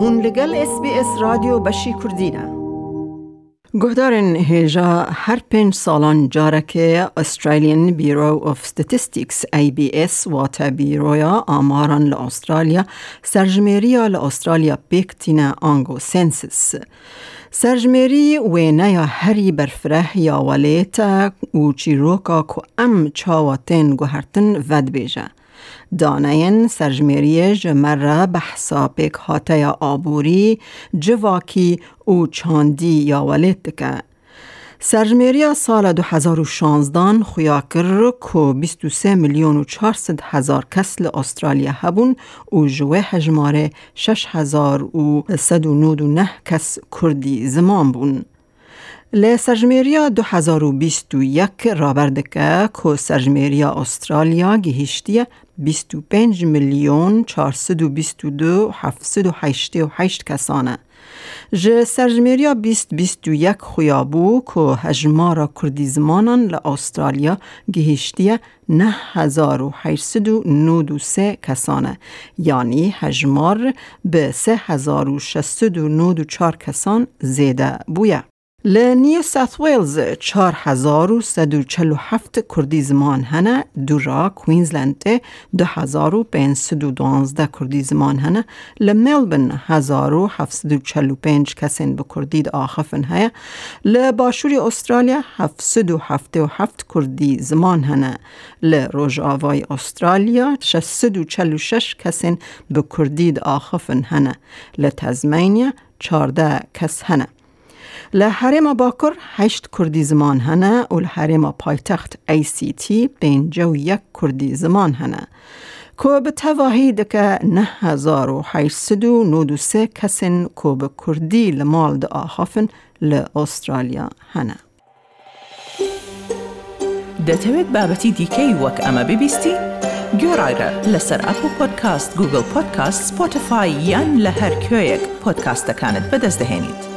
هون لگل اس بی اس رادیو بشی کردینه گهدارن هیجا هر پنج سالان جارک استرالیان بیرو of Statistics ABS واتا بیرویا آماران لأسترالیا سرجمیریا لأسترالیا بیکتینا آنگو سنسس سرجمیری و نیا هری برفره یا ولیتا و چیروکا که ام چاواتین گوهرتن ود بیجه. دانین سرجمیری جمره بحثا پیک هاته یا آبوری جواکی او چاندی یا ولید که سرجمیری سال 2016 خویا کر که 23 میلیون و 400 هزار کس ل استرالیا هبون و جوه هجماره 6 هزار و 199 کس کردی زمان بون. ل سرجمیریا 2021 رابردکه که سرجمیریا استرالیا گهشتی 25 میلیون 422 788 کسانه. ج سرجمیریا 2021 خویابو که هجمارا کردی زمانان استرالیا گهشتی 9893 کسانه یعنی هجمار به 3694 کسان زیده بویه. ل نیو ساث ویلز چار هزار و سد و چلو هفت کردی زمان هنه دورا کوینزلند دو هزار و پین سد و دانزده کردی زمان هنه. ل ملبن هزار و هفت و چلو پنج کسین به کردی آخفن هیا ل باشوری استرالیا هفت سد و هفت و هفت کردی زمان هنه. ل روژ آوای استرالیا شست و چلو شش کسین به کردی آخفن هنه. ل تزمینیا چارده کس هنه. لە هەرێمە باکوڕ هەشت کوردی زمان هەنە و لە هەرێمە پایتەخت ICT پێ و یەک کوردی زمان هەنە. کۆ بە تەواهی دەکە 1993 کەسن کۆ بە کوردی لە ماڵ دە ئاهافن لە ئوسترالیا هەنە. دەتەوێت بابەتی دیکەی وەک ئەمە ببیستی؟ گۆڕایرە لەسەر ئەپ و پۆدکاست گوگل پۆدکاست سپۆتفاای یان لە هەر کوێیەک پۆدکاستەکانت بەدەستدەێنیت.